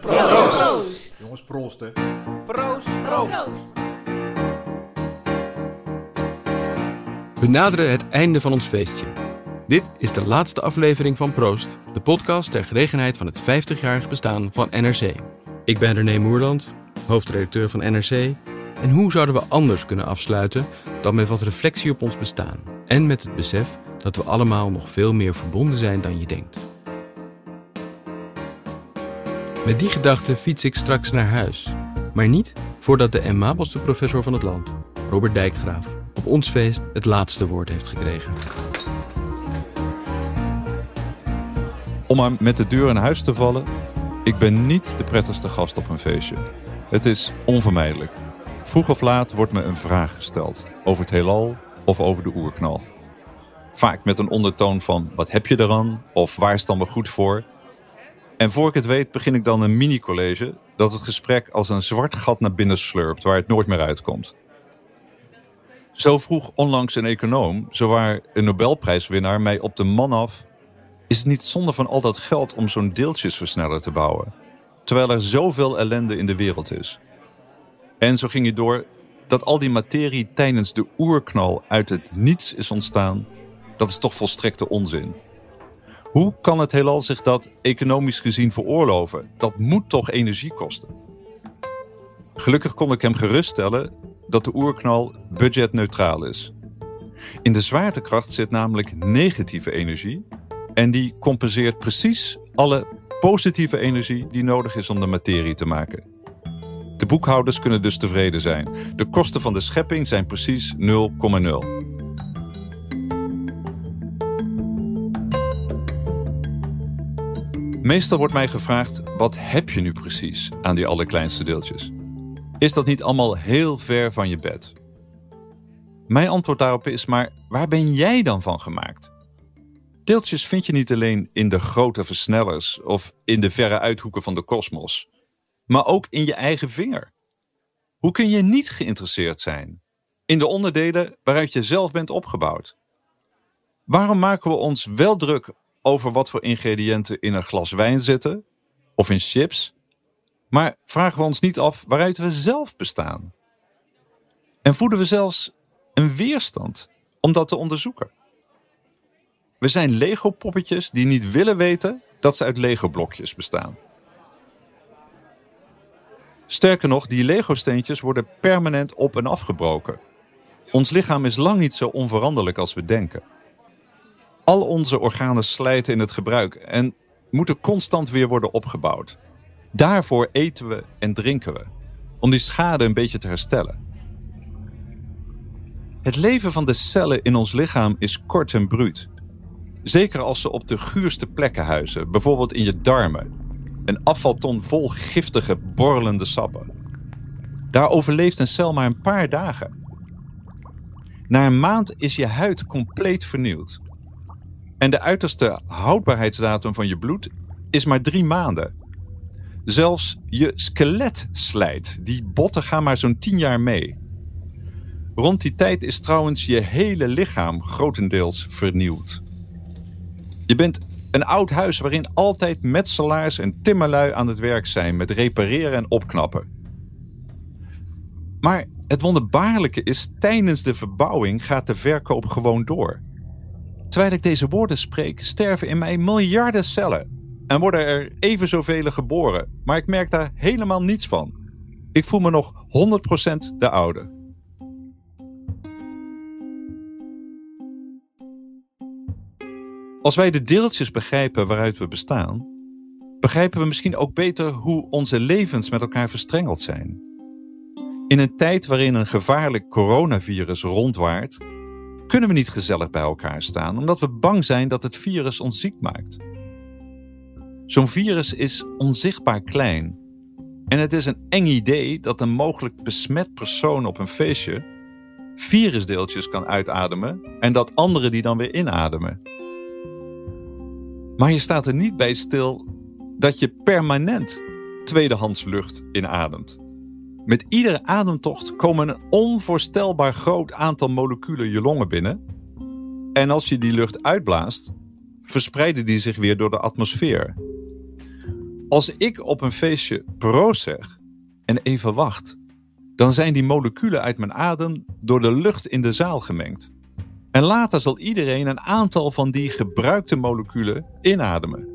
Proost! Jongens, proost hè. Proost, proost. We naderen het einde van ons feestje. Dit is de laatste aflevering van Proost, de podcast ter gelegenheid van het 50-jarig bestaan van NRC. Ik ben René Moerland, hoofdredacteur van NRC. En hoe zouden we anders kunnen afsluiten dan met wat reflectie op ons bestaan en met het besef dat we allemaal nog veel meer verbonden zijn dan je denkt. Met die gedachte fiets ik straks naar huis. Maar niet voordat de emabelste professor van het land, Robert Dijkgraaf, op ons feest het laatste woord heeft gekregen. Om maar met de deur in huis te vallen, ik ben niet de prettigste gast op een feestje. Het is onvermijdelijk. Vroeg of laat wordt me een vraag gesteld over het heelal of over de oerknal. Vaak met een ondertoon van wat heb je eraan of waar is dan goed voor? En voor ik het weet begin ik dan een mini-college dat het gesprek als een zwart gat naar binnen slurpt waar het nooit meer uitkomt. Zo vroeg onlangs een econoom, zowaar een Nobelprijswinnaar, mij op de man af. Is het niet zonde van al dat geld om zo'n deeltjesversneller te bouwen? Terwijl er zoveel ellende in de wereld is. En zo ging hij door dat al die materie tijdens de oerknal uit het niets is ontstaan. Dat is toch volstrekte onzin. Hoe kan het heelal zich dat economisch gezien veroorloven? Dat moet toch energie kosten? Gelukkig kon ik hem geruststellen dat de oerknal budgetneutraal is. In de zwaartekracht zit namelijk negatieve energie en die compenseert precies alle positieve energie die nodig is om de materie te maken. De boekhouders kunnen dus tevreden zijn. De kosten van de schepping zijn precies 0,0. Meestal wordt mij gevraagd: wat heb je nu precies aan die allerkleinste deeltjes? Is dat niet allemaal heel ver van je bed? Mijn antwoord daarop is: maar waar ben jij dan van gemaakt? Deeltjes vind je niet alleen in de grote versnellers of in de verre uithoeken van de kosmos, maar ook in je eigen vinger. Hoe kun je niet geïnteresseerd zijn in de onderdelen waaruit je zelf bent opgebouwd? Waarom maken we ons wel druk over wat voor ingrediënten in een glas wijn zitten of in chips, maar vragen we ons niet af waaruit we zelf bestaan? En voeden we zelfs een weerstand om dat te onderzoeken? We zijn Lego-poppetjes die niet willen weten dat ze uit Lego-blokjes bestaan. Sterker nog, die Lego-steentjes worden permanent op en afgebroken. Ons lichaam is lang niet zo onveranderlijk als we denken. Al onze organen slijten in het gebruik en moeten constant weer worden opgebouwd. Daarvoor eten we en drinken we, om die schade een beetje te herstellen. Het leven van de cellen in ons lichaam is kort en bruut. Zeker als ze op de guurste plekken huizen, bijvoorbeeld in je darmen. Een afvalton vol giftige, borrelende sappen. Daar overleeft een cel maar een paar dagen. Na een maand is je huid compleet vernieuwd. En de uiterste houdbaarheidsdatum van je bloed is maar drie maanden. Zelfs je skelet slijt. Die botten gaan maar zo'n tien jaar mee. Rond die tijd is trouwens je hele lichaam grotendeels vernieuwd. Je bent een oud huis waarin altijd metselaars en timmerlui aan het werk zijn met repareren en opknappen. Maar het wonderbaarlijke is, tijdens de verbouwing gaat de verkoop gewoon door. Terwijl ik deze woorden spreek, sterven in mij miljarden cellen. En worden er even zoveel geboren. Maar ik merk daar helemaal niets van. Ik voel me nog 100% de oude. Als wij de deeltjes begrijpen waaruit we bestaan, begrijpen we misschien ook beter hoe onze levens met elkaar verstrengeld zijn. In een tijd waarin een gevaarlijk coronavirus rondwaart, kunnen we niet gezellig bij elkaar staan, omdat we bang zijn dat het virus ons ziek maakt. Zo'n virus is onzichtbaar klein. En het is een eng idee dat een mogelijk besmet persoon op een feestje virusdeeltjes kan uitademen en dat anderen die dan weer inademen. Maar je staat er niet bij stil dat je permanent tweedehands lucht inademt. Met iedere ademtocht komen een onvoorstelbaar groot aantal moleculen je longen binnen. En als je die lucht uitblaast, verspreiden die zich weer door de atmosfeer. Als ik op een feestje proost zeg en even wacht, dan zijn die moleculen uit mijn adem door de lucht in de zaal gemengd. En later zal iedereen een aantal van die gebruikte moleculen inademen.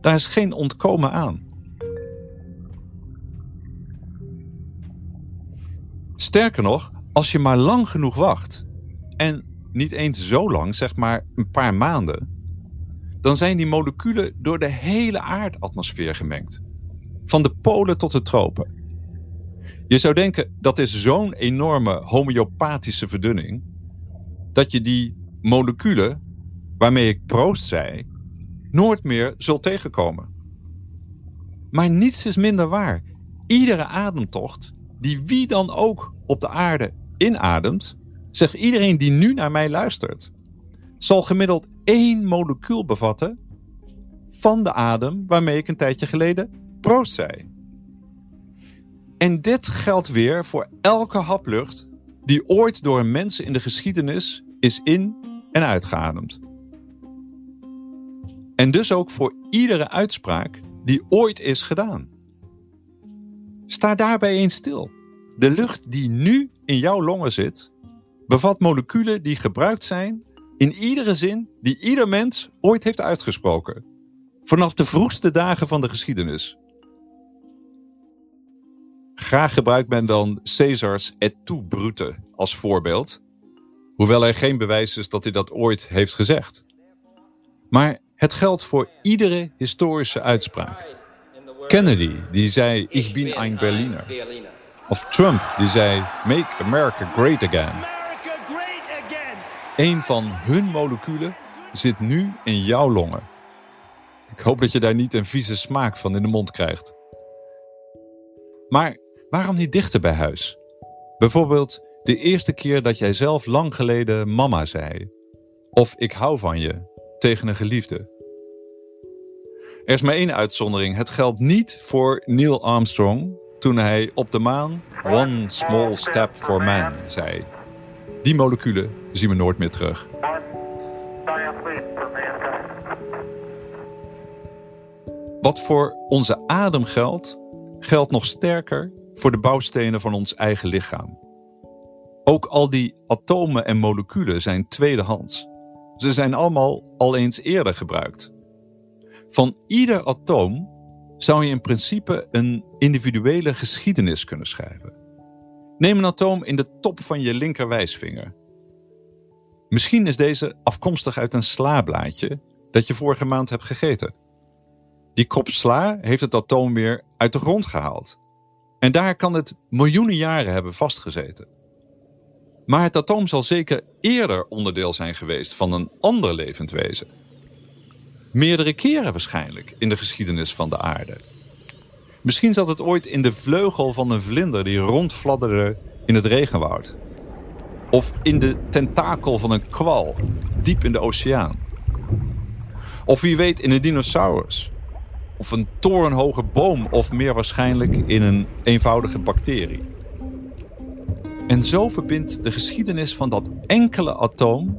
Daar is geen ontkomen aan. Sterker nog, als je maar lang genoeg wacht, en niet eens zo lang, zeg maar een paar maanden, dan zijn die moleculen door de hele aardatmosfeer gemengd. Van de polen tot de tropen. Je zou denken dat is zo'n enorme homeopathische verdunning, dat je die moleculen, waarmee ik proost zei, nooit meer zult tegenkomen. Maar niets is minder waar. Iedere ademtocht, die wie dan ook op de aarde inademt, zegt iedereen die nu naar mij luistert, zal gemiddeld één molecuul bevatten van de adem waarmee ik een tijdje geleden proost zei. En dit geldt weer voor elke hap lucht die ooit door een mens in de geschiedenis is in- en uitgeademd. En dus ook voor iedere uitspraak die ooit is gedaan. Sta daarbij eens stil. De lucht die nu in jouw longen zit, bevat moleculen die gebruikt zijn in iedere zin die ieder mens ooit heeft uitgesproken. Vanaf de vroegste dagen van de geschiedenis. Graag gebruikt men dan Caesars et tu brute als voorbeeld, hoewel er geen bewijs is dat hij dat ooit heeft gezegd. Maar het geldt voor iedere historische uitspraak. Kennedy, die zei, ik ben ein Berliner. Of Trump, die zei, make America great again. Een van hun moleculen zit nu in jouw longen. Ik hoop dat je daar niet een vieze smaak van in de mond krijgt. Maar waarom niet dichter bij huis? Bijvoorbeeld de eerste keer dat jij zelf lang geleden mama zei. Of ik hou van je tegen een geliefde. Er is maar één uitzondering. Het geldt niet voor Neil Armstrong toen hij op de maan One small step for man zei. Die moleculen zien we nooit meer terug. Wat voor onze adem geldt, geldt nog sterker voor de bouwstenen van ons eigen lichaam. Ook al die atomen en moleculen zijn tweedehands. Ze zijn allemaal al eens eerder gebruikt. Van ieder atoom zou je in principe een individuele geschiedenis kunnen schrijven. Neem een atoom in de top van je linkerwijsvinger. Misschien is deze afkomstig uit een slaablaadje dat je vorige maand hebt gegeten. Die kop sla heeft het atoom weer uit de grond gehaald. En daar kan het miljoenen jaren hebben vastgezeten. Maar het atoom zal zeker eerder onderdeel zijn geweest van een ander levend wezen. Meerdere keren waarschijnlijk in de geschiedenis van de aarde. Misschien zat het ooit in de vleugel van een vlinder die rondfladderde in het regenwoud. Of in de tentakel van een kwal diep in de oceaan. Of wie weet in een dinosaurus. Of een torenhoge boom of meer waarschijnlijk in een eenvoudige bacterie. En zo verbindt de geschiedenis van dat enkele atoom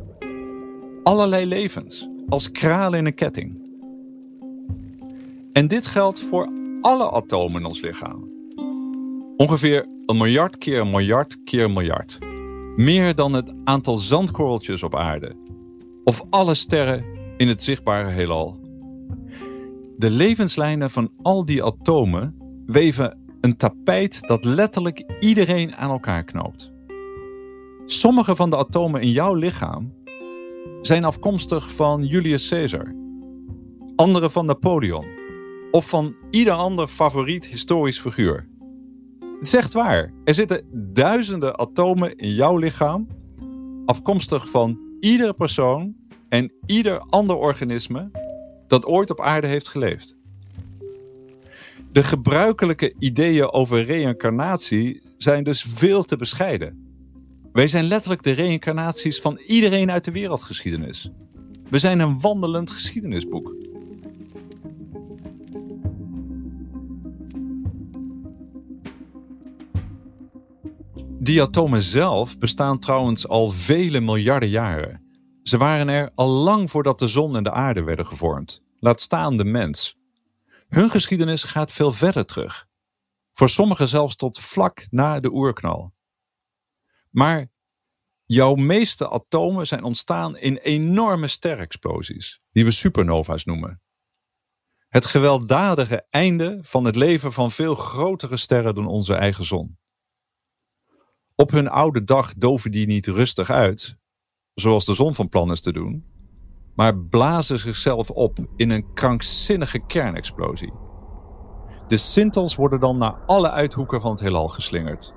allerlei levens, als kralen in een ketting. En dit geldt voor alle atomen in ons lichaam. Ongeveer een miljard keer miljard keer miljard. Meer dan het aantal zandkorreltjes op aarde. Of alle sterren in het zichtbare heelal. De levenslijnen van al die atomen weven een tapijt dat letterlijk iedereen aan elkaar knoopt. Sommige van de atomen in jouw lichaam zijn afkomstig van Julius Caesar. Andere van Napoleon. Of van ieder ander favoriet historisch figuur. Het is echt waar. Er zitten duizenden atomen in jouw lichaam. Afkomstig van iedere persoon en ieder ander organisme dat ooit op aarde heeft geleefd. De gebruikelijke ideeën over reïncarnatie zijn dus veel te bescheiden. Wij zijn letterlijk de reïncarnaties van iedereen uit de wereldgeschiedenis. We zijn een wandelend geschiedenisboek. Die atomen zelf bestaan trouwens al vele miljarden jaren. Ze waren er al lang voordat de zon en de aarde werden gevormd. Laat staan de mens. Hun geschiedenis gaat veel verder terug. Voor sommigen zelfs tot vlak na de oerknal. Maar jouw meeste atomen zijn ontstaan in enorme sterexplosies, die we supernova's noemen. Het gewelddadige einde van het leven van veel grotere sterren dan onze eigen zon. Op hun oude dag doven die niet rustig uit, zoals de zon van plan is te doen, maar blazen zichzelf op in een krankzinnige kernexplosie. De sintels worden dan naar alle uithoeken van het heelal geslingerd.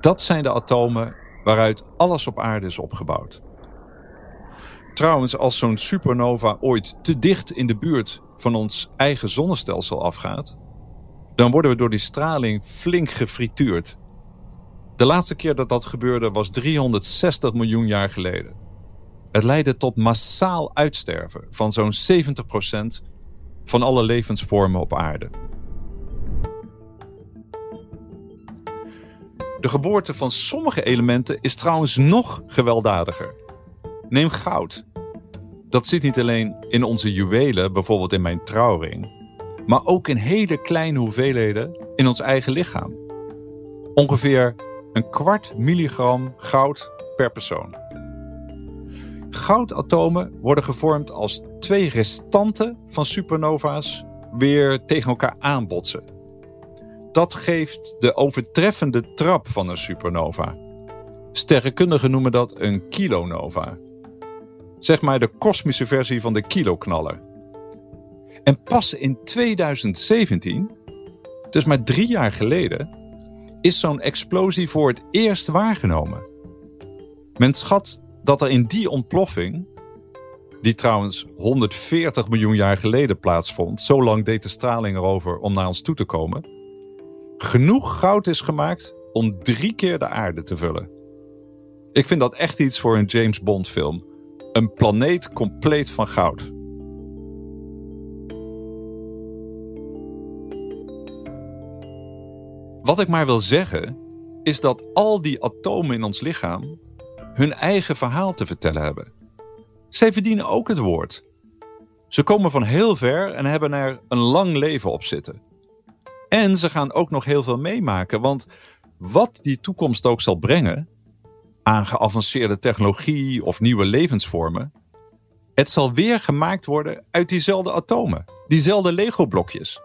Dat zijn de atomen waaruit alles op aarde is opgebouwd. Trouwens, als zo'n supernova ooit te dicht in de buurt van ons eigen zonnestelsel afgaat, dan worden we door die straling flink gefrituurd. De laatste keer dat dat gebeurde was 360 miljoen jaar geleden. Het leidde tot massaal uitsterven van zo'n 70% van alle levensvormen op aarde. De geboorte van sommige elementen is trouwens nog gewelddadiger. Neem goud. Dat zit niet alleen in onze juwelen, bijvoorbeeld in mijn trouwring, maar ook in hele kleine hoeveelheden in ons eigen lichaam. Ongeveer een kwart milligram goud per persoon. Goudatomen worden gevormd als twee restanten van supernova's weer tegen elkaar aanbotsen. Dat geeft de overtreffende trap van een supernova. Sterrenkundigen noemen dat een kilonova. Zeg maar de kosmische versie van de kiloknaller. En pas in 2017, dus maar drie jaar geleden, is zo'n explosie voor het eerst waargenomen. Men schat dat er in die ontploffing, die trouwens 140 miljoen jaar geleden plaatsvond, zo lang deed de straling erover om naar ons toe te komen, genoeg goud is gemaakt om drie keer de aarde te vullen. Ik vind dat echt iets voor een James Bond film. Een planeet compleet van goud. Wat ik maar wil zeggen, is dat al die atomen in ons lichaam hun eigen verhaal te vertellen hebben. Zij verdienen ook het woord. Ze komen van heel ver en hebben er een lang leven op zitten. En ze gaan ook nog heel veel meemaken, want wat die toekomst ook zal brengen, aan geavanceerde technologie of nieuwe levensvormen, het zal weer gemaakt worden uit diezelfde atomen, diezelfde Lego-blokjes.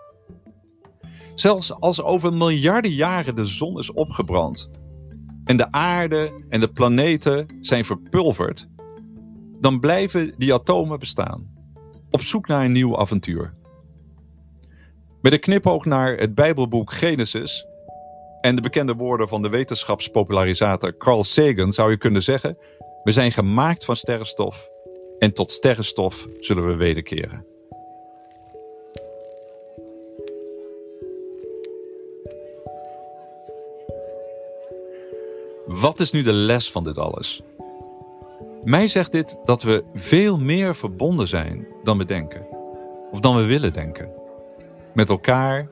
Zelfs als over miljarden jaren de zon is opgebrand en de aarde en de planeten zijn verpulverd, dan blijven die atomen bestaan, op zoek naar een nieuw avontuur. Met een knipoog naar het Bijbelboek Genesis en de bekende woorden van de wetenschapspopularisator Carl Sagan zou je kunnen zeggen: We zijn gemaakt van sterrenstof en tot sterrenstof zullen we wederkeren. Wat is nu de les van dit alles? Mij zegt dit dat we veel meer verbonden zijn dan we denken. Of dan we willen denken. Met elkaar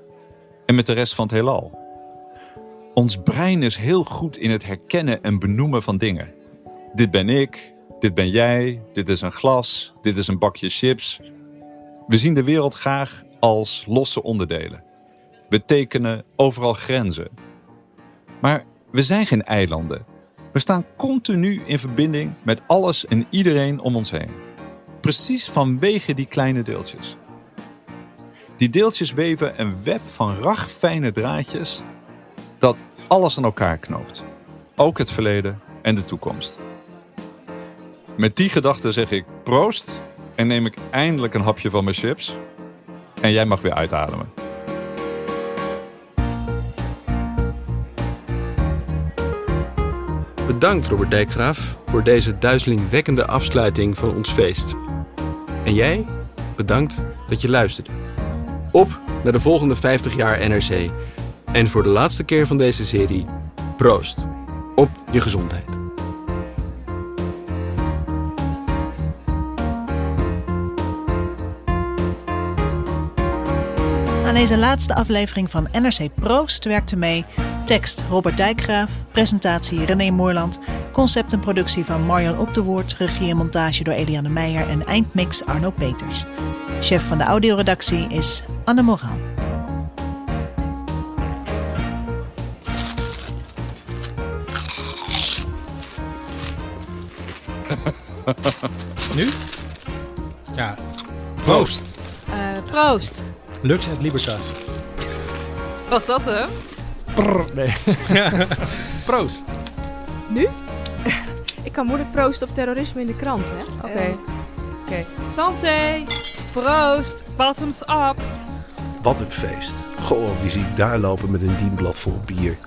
en met de rest van het heelal. Ons brein is heel goed in het herkennen en benoemen van dingen. Dit ben ik, dit ben jij, dit is een glas, dit is een bakje chips. We zien de wereld graag als losse onderdelen. We tekenen overal grenzen. Maar we zijn geen eilanden. We staan continu in verbinding met alles en iedereen om ons heen. Precies vanwege die kleine deeltjes. Die deeltjes weven een web van ragfijne draadjes dat alles aan elkaar knoopt. Ook het verleden en de toekomst. Met die gedachte zeg ik proost en neem ik eindelijk een hapje van mijn chips. En jij mag weer uitademen. Bedankt Robert Dijkgraaf voor deze duizelingwekkende afsluiting van ons feest. En jij, bedankt dat je luisterde. Op naar de volgende 50 jaar NRC. En voor de laatste keer van deze serie, proost. Op je gezondheid. Aan deze laatste aflevering van NRC Proost werkte mee tekst Robert Dijkgraaf, presentatie René Moorland, concept en productie van Marion Op de Woord, regie en montage door Eliane Meijer en eindmix Arno Peters. Chef van de audioredactie is Anne Moraal. Nu? Ja. Proost. Uh, proost. Lux et Libertas. Was dat hem? Prr, nee. Proost. Nu? Ik kan moeilijk proosten op terrorisme in de krant, hè? Oké. Okay. Uh, Oké. Okay. Santé. Proost. Bottoms up. Wat een feest. Goh, wie zie ik daar lopen met een dienblad vol bier.